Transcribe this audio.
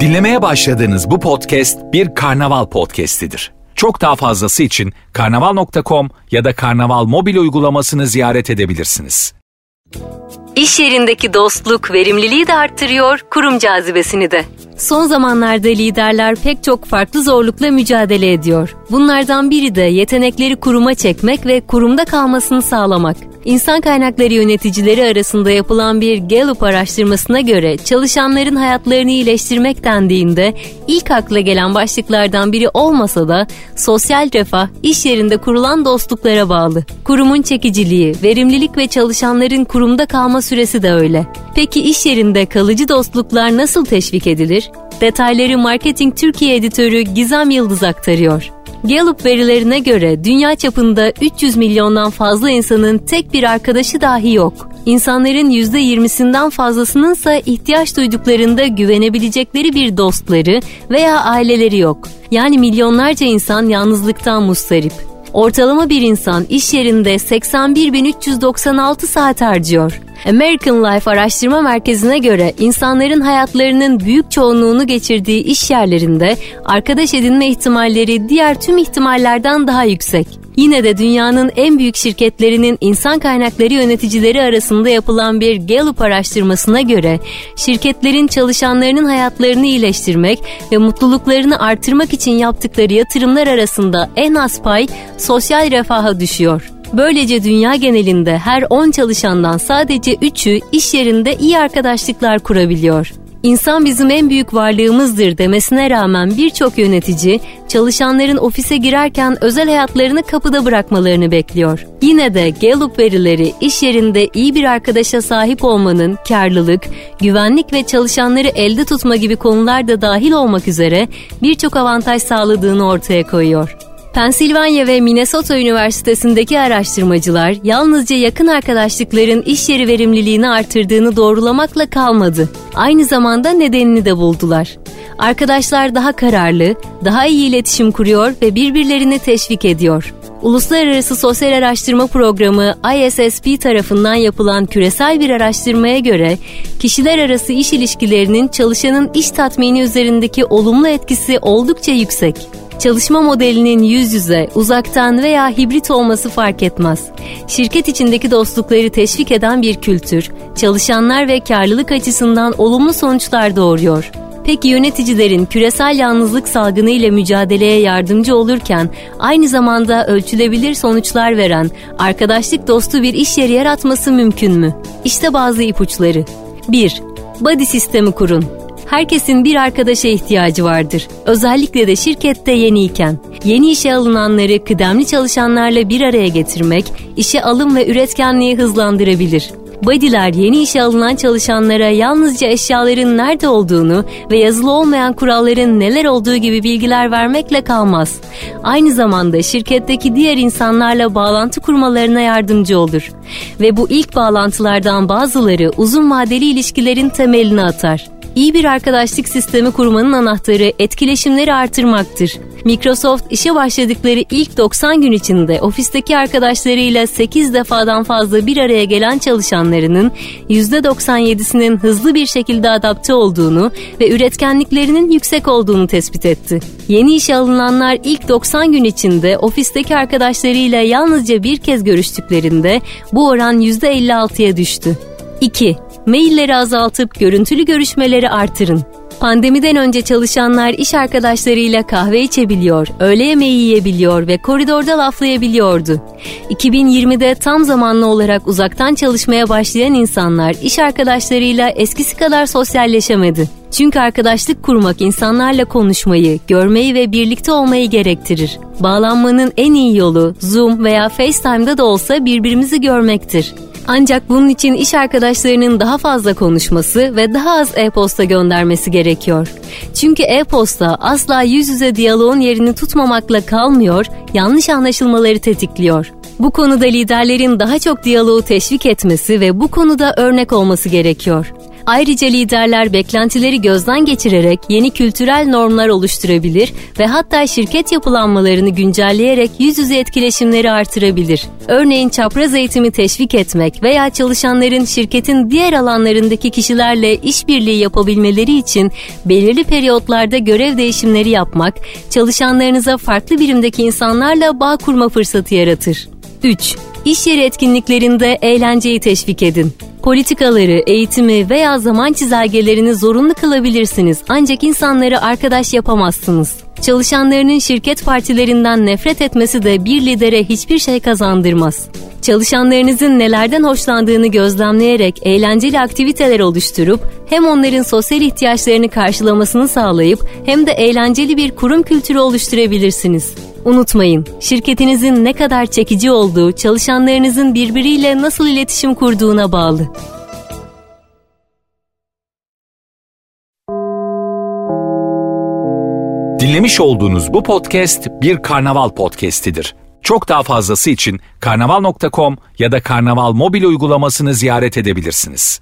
Dinlemeye başladığınız bu podcast bir karnaval podcastidir. Çok daha fazlası için karnaval.com ya da karnaval mobil uygulamasını ziyaret edebilirsiniz. İş yerindeki dostluk verimliliği de arttırıyor, kurum cazibesini de. Son zamanlarda liderler pek çok farklı zorlukla mücadele ediyor. Bunlardan biri de yetenekleri kuruma çekmek ve kurumda kalmasını sağlamak. İnsan kaynakları yöneticileri arasında yapılan bir Gallup araştırmasına göre çalışanların hayatlarını iyileştirmek dendiğinde ilk akla gelen başlıklardan biri olmasa da sosyal refah iş yerinde kurulan dostluklara bağlı. Kurumun çekiciliği, verimlilik ve çalışanların kurumda kalma süresi de öyle. Peki iş yerinde kalıcı dostluklar nasıl teşvik edilir? Detayları Marketing Türkiye editörü Gizem Yıldız aktarıyor. Gallup verilerine göre dünya çapında 300 milyondan fazla insanın tek bir arkadaşı dahi yok. İnsanların %20'sinden fazlasının ise ihtiyaç duyduklarında güvenebilecekleri bir dostları veya aileleri yok. Yani milyonlarca insan yalnızlıktan mustarip. Ortalama bir insan iş yerinde 81.396 saat harcıyor. American Life Araştırma Merkezi'ne göre insanların hayatlarının büyük çoğunluğunu geçirdiği iş yerlerinde arkadaş edinme ihtimalleri diğer tüm ihtimallerden daha yüksek. Yine de dünyanın en büyük şirketlerinin insan kaynakları yöneticileri arasında yapılan bir Gallup araştırmasına göre şirketlerin çalışanlarının hayatlarını iyileştirmek ve mutluluklarını artırmak için yaptıkları yatırımlar arasında en az pay sosyal refaha düşüyor. Böylece dünya genelinde her 10 çalışandan sadece 3'ü iş yerinde iyi arkadaşlıklar kurabiliyor. İnsan bizim en büyük varlığımızdır demesine rağmen birçok yönetici çalışanların ofise girerken özel hayatlarını kapıda bırakmalarını bekliyor. Yine de Gallup verileri iş yerinde iyi bir arkadaşa sahip olmanın karlılık, güvenlik ve çalışanları elde tutma gibi konularda dahil olmak üzere birçok avantaj sağladığını ortaya koyuyor. Pensilvanya ve Minnesota Üniversitesi'ndeki araştırmacılar yalnızca yakın arkadaşlıkların iş yeri verimliliğini artırdığını doğrulamakla kalmadı. Aynı zamanda nedenini de buldular. Arkadaşlar daha kararlı, daha iyi iletişim kuruyor ve birbirlerini teşvik ediyor. Uluslararası Sosyal Araştırma Programı ISSP tarafından yapılan küresel bir araştırmaya göre kişiler arası iş ilişkilerinin çalışanın iş tatmini üzerindeki olumlu etkisi oldukça yüksek. Çalışma modelinin yüz yüze, uzaktan veya hibrit olması fark etmez. Şirket içindeki dostlukları teşvik eden bir kültür, çalışanlar ve karlılık açısından olumlu sonuçlar doğuruyor. Peki yöneticilerin küresel yalnızlık salgını ile mücadeleye yardımcı olurken aynı zamanda ölçülebilir sonuçlar veren arkadaşlık dostu bir iş yeri yaratması mümkün mü? İşte bazı ipuçları. 1. Body sistemi kurun. Herkesin bir arkadaşa ihtiyacı vardır. Özellikle de şirkette yeniyken. Yeni işe alınanları kıdemli çalışanlarla bir araya getirmek, işe alım ve üretkenliği hızlandırabilir. Body'ler yeni işe alınan çalışanlara yalnızca eşyaların nerede olduğunu ve yazılı olmayan kuralların neler olduğu gibi bilgiler vermekle kalmaz. Aynı zamanda şirketteki diğer insanlarla bağlantı kurmalarına yardımcı olur. Ve bu ilk bağlantılardan bazıları uzun vadeli ilişkilerin temelini atar. İyi bir arkadaşlık sistemi kurmanın anahtarı etkileşimleri artırmaktır. Microsoft işe başladıkları ilk 90 gün içinde ofisteki arkadaşlarıyla 8 defadan fazla bir araya gelen çalışanlarının %97'sinin hızlı bir şekilde adapte olduğunu ve üretkenliklerinin yüksek olduğunu tespit etti. Yeni işe alınanlar ilk 90 gün içinde ofisteki arkadaşlarıyla yalnızca bir kez görüştüklerinde bu oran %56'ya düştü. 2. Mailleri azaltıp görüntülü görüşmeleri artırın. Pandemiden önce çalışanlar iş arkadaşlarıyla kahve içebiliyor, öğle yemeği yiyebiliyor ve koridorda laflayabiliyordu. 2020'de tam zamanlı olarak uzaktan çalışmaya başlayan insanlar iş arkadaşlarıyla eskisi kadar sosyalleşemedi. Çünkü arkadaşlık kurmak insanlarla konuşmayı, görmeyi ve birlikte olmayı gerektirir. Bağlanmanın en iyi yolu Zoom veya FaceTime'da da olsa birbirimizi görmektir. Ancak bunun için iş arkadaşlarının daha fazla konuşması ve daha az e-posta göndermesi gerekiyor. Çünkü e-posta asla yüz yüze diyaloğun yerini tutmamakla kalmıyor, yanlış anlaşılmaları tetikliyor. Bu konuda liderlerin daha çok diyaloğu teşvik etmesi ve bu konuda örnek olması gerekiyor. Ayrıca liderler beklentileri gözden geçirerek yeni kültürel normlar oluşturabilir ve hatta şirket yapılanmalarını güncelleyerek yüz yüze etkileşimleri artırabilir. Örneğin çapraz eğitimi teşvik etmek veya çalışanların şirketin diğer alanlarındaki kişilerle işbirliği yapabilmeleri için belirli periyotlarda görev değişimleri yapmak, çalışanlarınıza farklı birimdeki insanlarla bağ kurma fırsatı yaratır. 3. İş yeri etkinliklerinde eğlenceyi teşvik edin. Politikaları, eğitimi veya zaman çizelgelerini zorunlu kılabilirsiniz ancak insanları arkadaş yapamazsınız. Çalışanlarının şirket partilerinden nefret etmesi de bir lidere hiçbir şey kazandırmaz. Çalışanlarınızın nelerden hoşlandığını gözlemleyerek eğlenceli aktiviteler oluşturup hem onların sosyal ihtiyaçlarını karşılamasını sağlayıp hem de eğlenceli bir kurum kültürü oluşturabilirsiniz. Unutmayın, şirketinizin ne kadar çekici olduğu çalışanlarınızın birbiriyle nasıl iletişim kurduğuna bağlı. Dinlemiş olduğunuz bu podcast bir karnaval podcastidir. Çok daha fazlası için karnaval.com ya da karnaval mobil uygulamasını ziyaret edebilirsiniz.